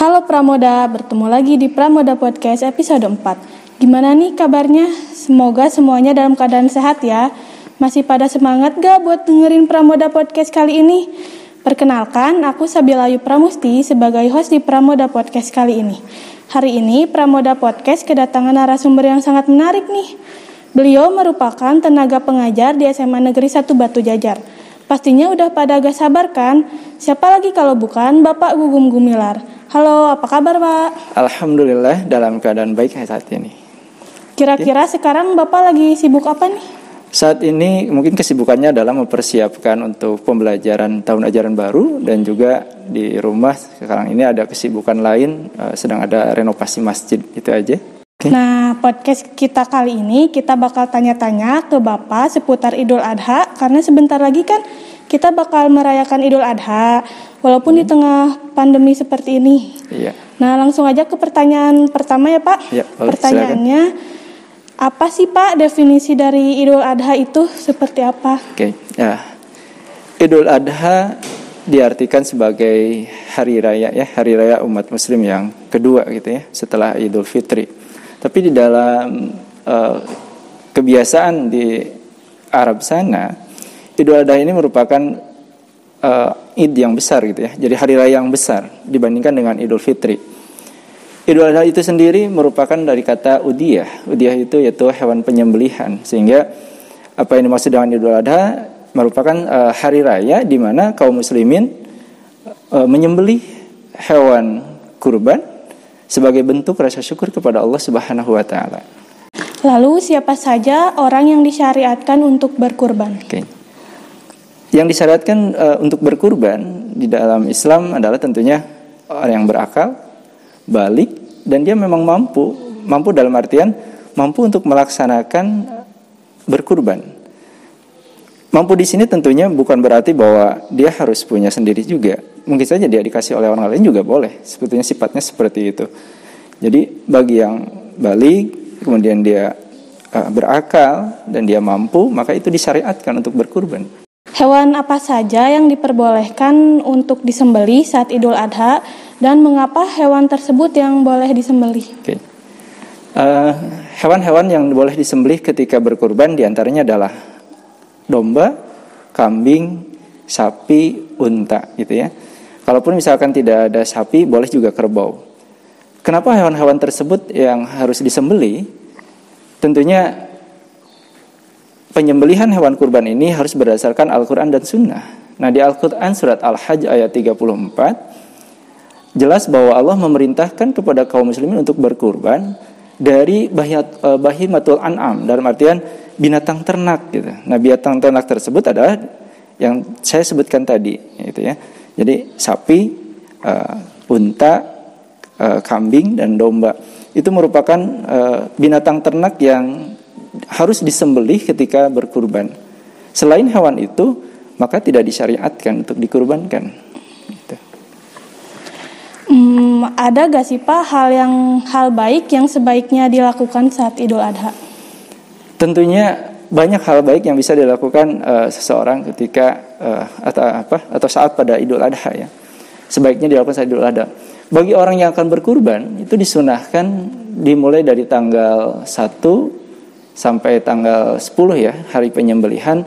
Halo Pramoda, bertemu lagi di Pramoda Podcast episode 4. Gimana nih kabarnya? Semoga semuanya dalam keadaan sehat ya. Masih pada semangat gak buat dengerin Pramoda Podcast kali ini? Perkenalkan, aku Sabilayu Pramusti sebagai host di Pramoda Podcast kali ini. Hari ini Pramoda Podcast kedatangan narasumber yang sangat menarik nih. Beliau merupakan tenaga pengajar di SMA Negeri 1 Batu Jajar. Pastinya udah pada agak sabar kan? Siapa lagi kalau bukan Bapak Gugum Gumilar. Halo, apa kabar Pak? Alhamdulillah dalam keadaan baik saat ini. Kira-kira ya. sekarang Bapak lagi sibuk apa nih? Saat ini mungkin kesibukannya adalah mempersiapkan untuk pembelajaran tahun ajaran baru dan juga di rumah sekarang ini ada kesibukan lain uh, sedang ada renovasi masjid itu aja. Okay. Nah, podcast kita kali ini kita bakal tanya-tanya ke Bapak seputar Idul Adha karena sebentar lagi kan kita bakal merayakan Idul Adha walaupun hmm. di tengah pandemi seperti ini. Iya. Nah, langsung aja ke pertanyaan pertama ya, Pak. Ya, boleh, Pertanyaannya silakan. apa sih, Pak, definisi dari Idul Adha itu seperti apa? Oke, okay. ya. Idul Adha diartikan sebagai hari raya ya, hari raya umat muslim yang kedua gitu ya, setelah Idul Fitri. Tapi di dalam uh, kebiasaan di Arab sana, Idul Adha ini merupakan uh, Id yang besar gitu ya. Jadi hari raya yang besar dibandingkan dengan Idul Fitri. Idul Adha itu sendiri merupakan dari kata udiyah. Udiyah itu yaitu hewan penyembelihan. Sehingga apa yang dimaksud dengan Idul Adha merupakan uh, hari raya di mana kaum muslimin uh, menyembelih hewan kurban sebagai bentuk rasa syukur kepada Allah Subhanahu wa taala. Lalu siapa saja orang yang disyariatkan untuk berkurban? Okay. Yang disyariatkan uh, untuk berkurban di dalam Islam adalah tentunya orang yang berakal, balik, dan dia memang mampu, mampu dalam artian mampu untuk melaksanakan berkurban. Mampu di sini tentunya bukan berarti bahwa dia harus punya sendiri juga. Mungkin saja dia dikasih oleh orang lain juga boleh. Sebetulnya sifatnya seperti itu. Jadi bagi yang balik, kemudian dia uh, berakal dan dia mampu, maka itu disyariatkan untuk berkurban. Hewan apa saja yang diperbolehkan untuk disembeli saat Idul Adha dan mengapa hewan tersebut yang boleh disembeli? Okay. Uh, hewan-hewan yang boleh disembelih ketika berkurban di antaranya adalah domba, kambing, sapi, unta, gitu ya. Kalaupun misalkan tidak ada sapi, boleh juga kerbau. Kenapa hewan-hewan tersebut yang harus disembeli? Tentunya penyembelihan hewan kurban ini harus berdasarkan Al-Quran dan Sunnah. Nah di Al-Quran surat Al-Hajj ayat 34 jelas bahwa Allah memerintahkan kepada kaum muslimin untuk berkurban dari eh, bahimatul an'am dalam artian binatang ternak gitu. Nah binatang ternak tersebut adalah yang saya sebutkan tadi gitu ya. Jadi sapi, uh, unta, uh, kambing dan domba itu merupakan uh, binatang ternak yang harus disembelih ketika berkurban. Selain hewan itu, maka tidak disyariatkan untuk dikurbankan. Gitu. Hmm, ada gak sih Pak hal yang hal baik yang sebaiknya dilakukan saat Idul Adha? Tentunya banyak hal baik yang bisa dilakukan uh, seseorang ketika uh, atau apa atau saat pada Idul Adha ya. Sebaiknya dilakukan saat Idul Adha. Bagi orang yang akan berkurban itu disunahkan dimulai dari tanggal 1 sampai tanggal 10 ya hari penyembelihan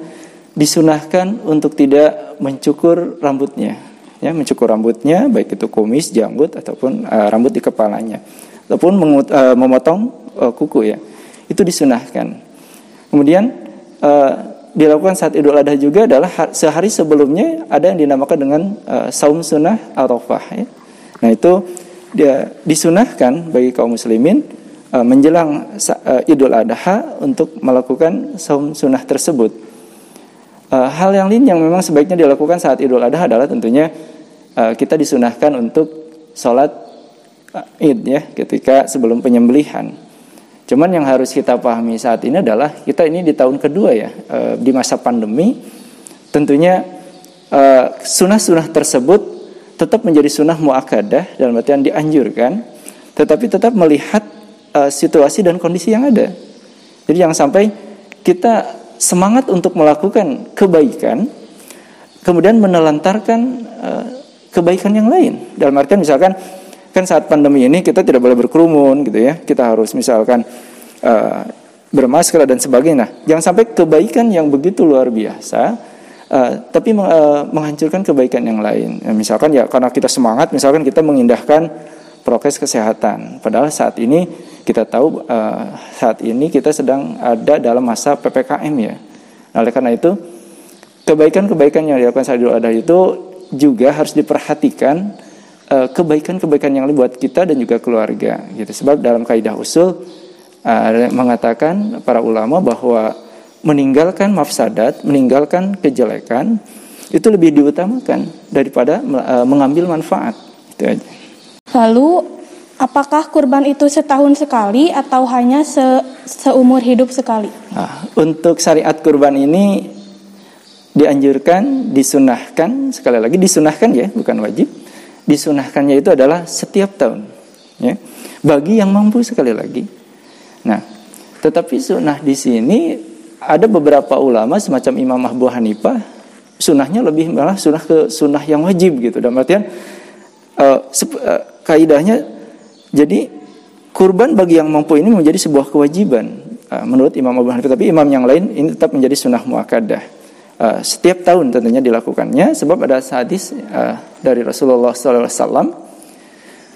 disunahkan untuk tidak mencukur rambutnya. Ya mencukur rambutnya baik itu kumis janggut ataupun uh, rambut di kepalanya. Ataupun mengut, uh, memotong uh, kuku ya. Itu disunahkan. Kemudian uh, dilakukan saat Idul Adha juga adalah sehari sebelumnya ada yang dinamakan dengan uh, saum sunnah arafah ya. Nah itu dia disunahkan bagi kaum muslimin menjelang uh, Idul Adha untuk melakukan saum sunnah tersebut. Uh, hal yang lain yang memang sebaiknya dilakukan saat Idul Adha adalah tentunya kita disunahkan untuk sholat Id ya ketika sebelum penyembelihan. Cuman yang harus kita pahami saat ini adalah kita ini di tahun kedua ya di masa pandemi tentunya sunnah-sunnah tersebut tetap menjadi sunnah muakadah dalam artian dianjurkan tetapi tetap melihat uh, situasi dan kondisi yang ada. Jadi jangan sampai kita semangat untuk melakukan kebaikan, kemudian menelantarkan uh, kebaikan yang lain. Dalam artian misalkan kan saat pandemi ini kita tidak boleh berkerumun gitu ya. Kita harus misalkan uh, bermasker dan sebagainya. Nah, jangan sampai kebaikan yang begitu luar biasa uh, tapi uh, menghancurkan kebaikan yang lain. Ya, misalkan ya karena kita semangat, misalkan kita mengindahkan prokes kesehatan. Padahal saat ini kita tahu uh, saat ini kita sedang ada dalam masa PPKM ya. Nah, oleh karena itu kebaikan-kebaikan yang dilakukan saat Idul itu juga harus diperhatikan eh, kebaikan-kebaikan yang lain buat kita dan juga keluarga gitu. Sebab dalam kaidah usul uh, mengatakan para ulama bahwa meninggalkan mafsadat, meninggalkan kejelekan itu lebih diutamakan daripada mengambil manfaat. Itu aja. Lalu apakah kurban itu setahun sekali atau hanya se seumur hidup sekali? Nah, untuk syariat kurban ini dianjurkan, disunahkan, sekali lagi disunahkan ya, bukan wajib. Disunahkannya itu adalah setiap tahun. Ya. Bagi yang mampu sekali lagi. Nah, tetapi sunnah di sini ada beberapa ulama semacam Imam Abu Hanifah sunnahnya lebih malah sunnah ke sunnah yang wajib gitu. Dan artian uh, kaidahnya jadi kurban bagi yang mampu ini menjadi sebuah kewajiban uh, menurut Imam Abu Hanifah. Tapi imam yang lain ini tetap menjadi sunnah muakadah. Uh, setiap tahun tentunya dilakukannya sebab ada hadis uh, dari Rasulullah SAW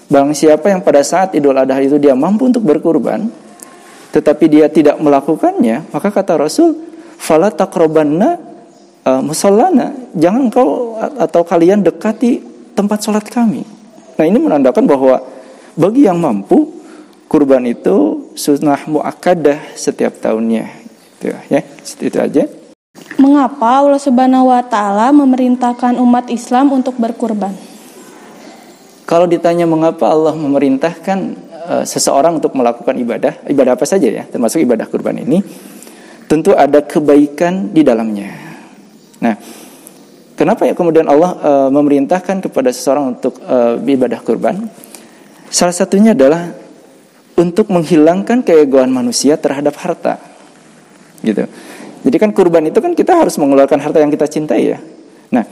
Bang siapa yang pada saat Idul Adha itu dia mampu untuk berkurban tetapi dia tidak melakukannya maka kata Rasul fala takrobanna uh, musallana jangan kau atau kalian dekati tempat sholat kami nah ini menandakan bahwa bagi yang mampu kurban itu sunnah muakkadah setiap tahunnya itu ya itu aja Mengapa Allah Subhanahu wa taala memerintahkan umat Islam untuk berkurban? Kalau ditanya mengapa Allah memerintahkan uh, seseorang untuk melakukan ibadah, ibadah apa saja ya, termasuk ibadah kurban ini, tentu ada kebaikan di dalamnya. Nah, kenapa ya kemudian Allah uh, memerintahkan kepada seseorang untuk uh, ibadah kurban? Salah satunya adalah untuk menghilangkan keegoan manusia terhadap harta. Gitu. Jadi kan kurban itu kan kita harus mengeluarkan harta yang kita cintai ya. Nah,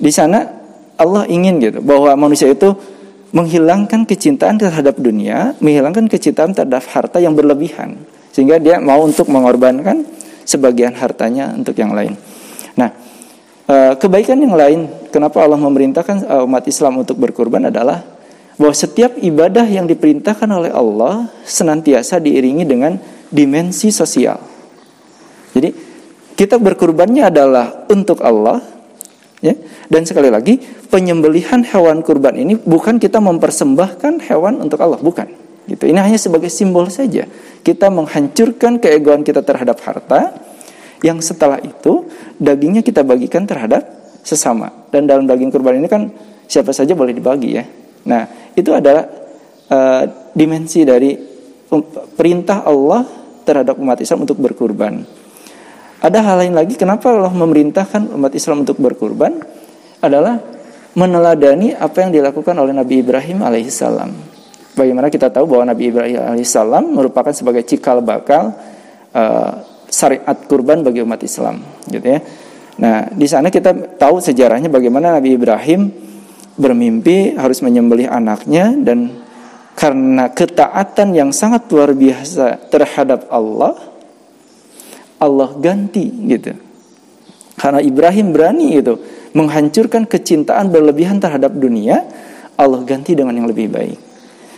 di sana Allah ingin gitu bahwa manusia itu menghilangkan kecintaan terhadap dunia, menghilangkan kecintaan terhadap harta yang berlebihan, sehingga dia mau untuk mengorbankan sebagian hartanya untuk yang lain. Nah, kebaikan yang lain, kenapa Allah memerintahkan eh, umat Islam untuk berkurban adalah bahwa setiap ibadah yang diperintahkan oleh Allah senantiasa diiringi dengan dimensi sosial. Jadi kita berkurbannya adalah untuk Allah, ya. Dan sekali lagi penyembelihan hewan kurban ini bukan kita mempersembahkan hewan untuk Allah, bukan. Gitu. Ini hanya sebagai simbol saja. Kita menghancurkan keegoan kita terhadap harta, yang setelah itu dagingnya kita bagikan terhadap sesama. Dan dalam daging kurban ini kan siapa saja boleh dibagi ya. Nah itu adalah uh, dimensi dari perintah Allah terhadap umat Islam untuk berkurban. Ada hal lain lagi kenapa Allah memerintahkan umat Islam untuk berkurban adalah meneladani apa yang dilakukan oleh Nabi Ibrahim alaihissalam. Bagaimana kita tahu bahwa Nabi Ibrahim alaihissalam merupakan sebagai cikal bakal uh, syariat kurban bagi umat Islam, gitu ya. Nah, di sana kita tahu sejarahnya bagaimana Nabi Ibrahim bermimpi harus menyembelih anaknya dan karena ketaatan yang sangat luar biasa terhadap Allah, Allah ganti gitu. Karena Ibrahim berani itu menghancurkan kecintaan berlebihan terhadap dunia, Allah ganti dengan yang lebih baik.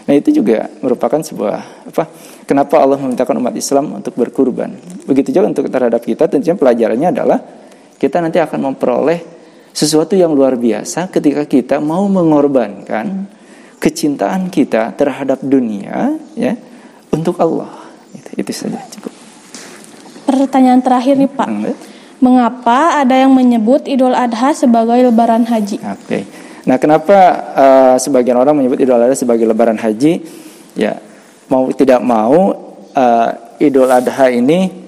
Nah itu juga merupakan sebuah apa? Kenapa Allah memintakan umat Islam untuk berkurban? Begitu juga untuk terhadap kita tentunya pelajarannya adalah kita nanti akan memperoleh sesuatu yang luar biasa ketika kita mau mengorbankan kecintaan kita terhadap dunia ya untuk Allah. Itu, itu saja cukup pertanyaan terakhir nih Pak. Hmm. Mengapa ada yang menyebut Idul Adha sebagai Lebaran Haji? Oke. Okay. Nah, kenapa uh, sebagian orang menyebut Idul Adha sebagai Lebaran Haji? Ya, mau tidak mau uh, Idul Adha ini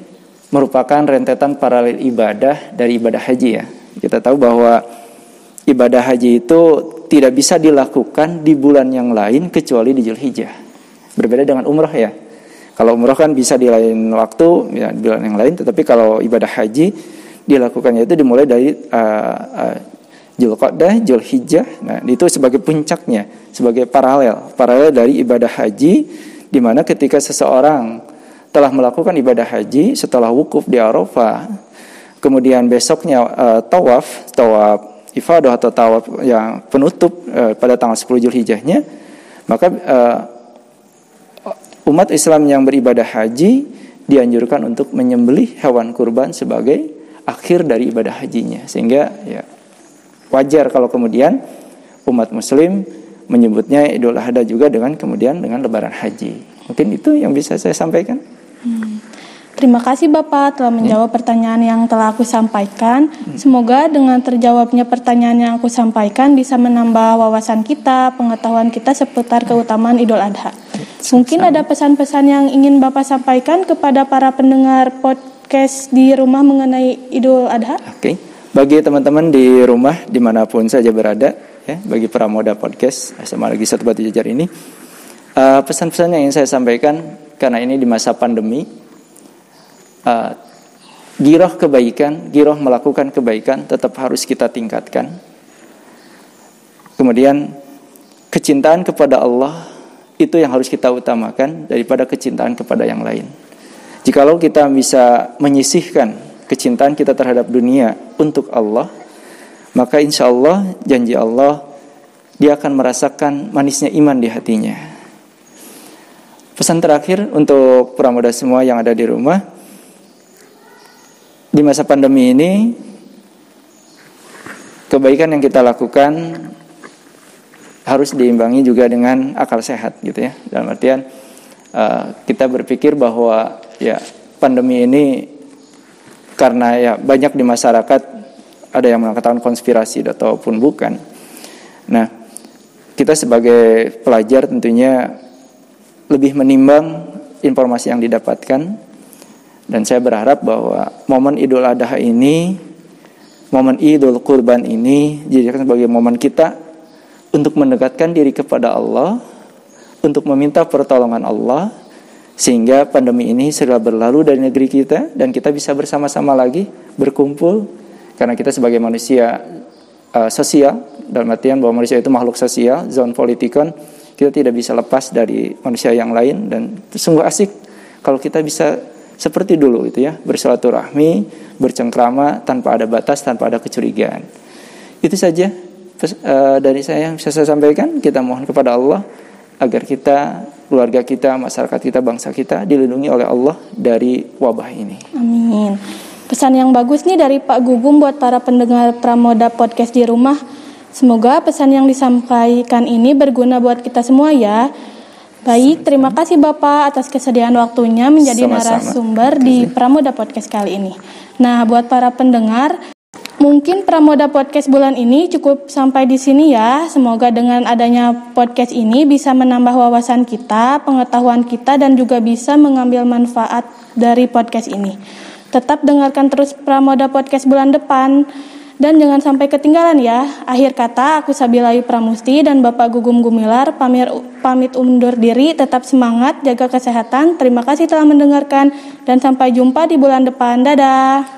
merupakan rentetan paralel ibadah dari ibadah haji ya. Kita tahu bahwa ibadah haji itu tidak bisa dilakukan di bulan yang lain kecuali di Zulhijjah. Berbeda dengan umrah ya. Kalau umroh kan bisa di lain waktu, ya, di bulan yang lain. Tetapi kalau ibadah haji dilakukannya itu dimulai dari uh, uh, Julqa'dah, Julhijjah. Nah, itu sebagai puncaknya. sebagai paralel, paralel dari ibadah haji di mana ketika seseorang telah melakukan ibadah haji setelah wukuf di Arafah, kemudian besoknya uh, tawaf, tawaf ifadah atau tawaf yang penutup uh, pada tanggal 10 Zulhijjahnya, maka uh, umat Islam yang beribadah haji dianjurkan untuk menyembelih hewan kurban sebagai akhir dari ibadah hajinya. Sehingga ya wajar kalau kemudian umat muslim menyebutnya Idul Adha juga dengan kemudian dengan lebaran haji. Mungkin itu yang bisa saya sampaikan. Hmm. Terima kasih Bapak telah menjawab pertanyaan yang telah aku sampaikan. Semoga dengan terjawabnya pertanyaan yang aku sampaikan bisa menambah wawasan kita, pengetahuan kita seputar keutamaan Idul Adha. Mungkin ada pesan-pesan yang ingin Bapak sampaikan kepada para pendengar podcast di rumah mengenai Idul Adha? Oke, okay. Bagi teman-teman di rumah di mana pun saja berada, ya, bagi para moda podcast sama lagi satu batu jajar ini, uh, pesan-pesan yang ingin saya sampaikan karena ini di masa pandemi uh, giroh kebaikan, giroh melakukan kebaikan tetap harus kita tingkatkan. Kemudian kecintaan kepada Allah itu yang harus kita utamakan daripada kecintaan kepada yang lain. Jikalau kita bisa menyisihkan kecintaan kita terhadap dunia untuk Allah, maka insya Allah janji Allah dia akan merasakan manisnya iman di hatinya. Pesan terakhir untuk pramuda semua yang ada di rumah, di masa pandemi ini kebaikan yang kita lakukan harus diimbangi juga dengan akal sehat gitu ya dalam artian uh, kita berpikir bahwa ya pandemi ini karena ya banyak di masyarakat ada yang mengatakan konspirasi ataupun bukan. Nah kita sebagai pelajar tentunya lebih menimbang informasi yang didapatkan. Dan saya berharap bahwa momen Idul Adha ini, momen Idul Kurban ini dijadikan sebagai momen kita untuk mendekatkan diri kepada Allah, untuk meminta pertolongan Allah, sehingga pandemi ini segera berlalu dari negeri kita dan kita bisa bersama-sama lagi berkumpul karena kita sebagai manusia uh, sosial dalam artian bahwa manusia itu makhluk sosial, zon politikon, kita tidak bisa lepas dari manusia yang lain dan sungguh asik kalau kita bisa seperti dulu itu ya, bersilaturahmi, bercengkrama tanpa ada batas, tanpa ada kecurigaan. Itu saja uh, dari saya yang bisa saya sampaikan. Kita mohon kepada Allah agar kita, keluarga kita, masyarakat kita, bangsa kita dilindungi oleh Allah dari wabah ini. Amin. Pesan yang bagus nih dari Pak Gugum buat para pendengar Pramoda Podcast di rumah. Semoga pesan yang disampaikan ini berguna buat kita semua ya. Baik, terima kasih Bapak atas kesediaan waktunya menjadi Sama-sama. narasumber di Pramoda Podcast kali ini. Nah, buat para pendengar, mungkin Pramoda Podcast bulan ini cukup sampai di sini ya. Semoga dengan adanya podcast ini bisa menambah wawasan kita, pengetahuan kita, dan juga bisa mengambil manfaat dari podcast ini. Tetap dengarkan terus Pramoda Podcast bulan depan. Dan jangan sampai ketinggalan ya. Akhir kata, aku Sabilai Pramusti dan Bapak Gugum Gumilar pamir, pamit undur diri, tetap semangat, jaga kesehatan. Terima kasih telah mendengarkan dan sampai jumpa di bulan depan. Dadah.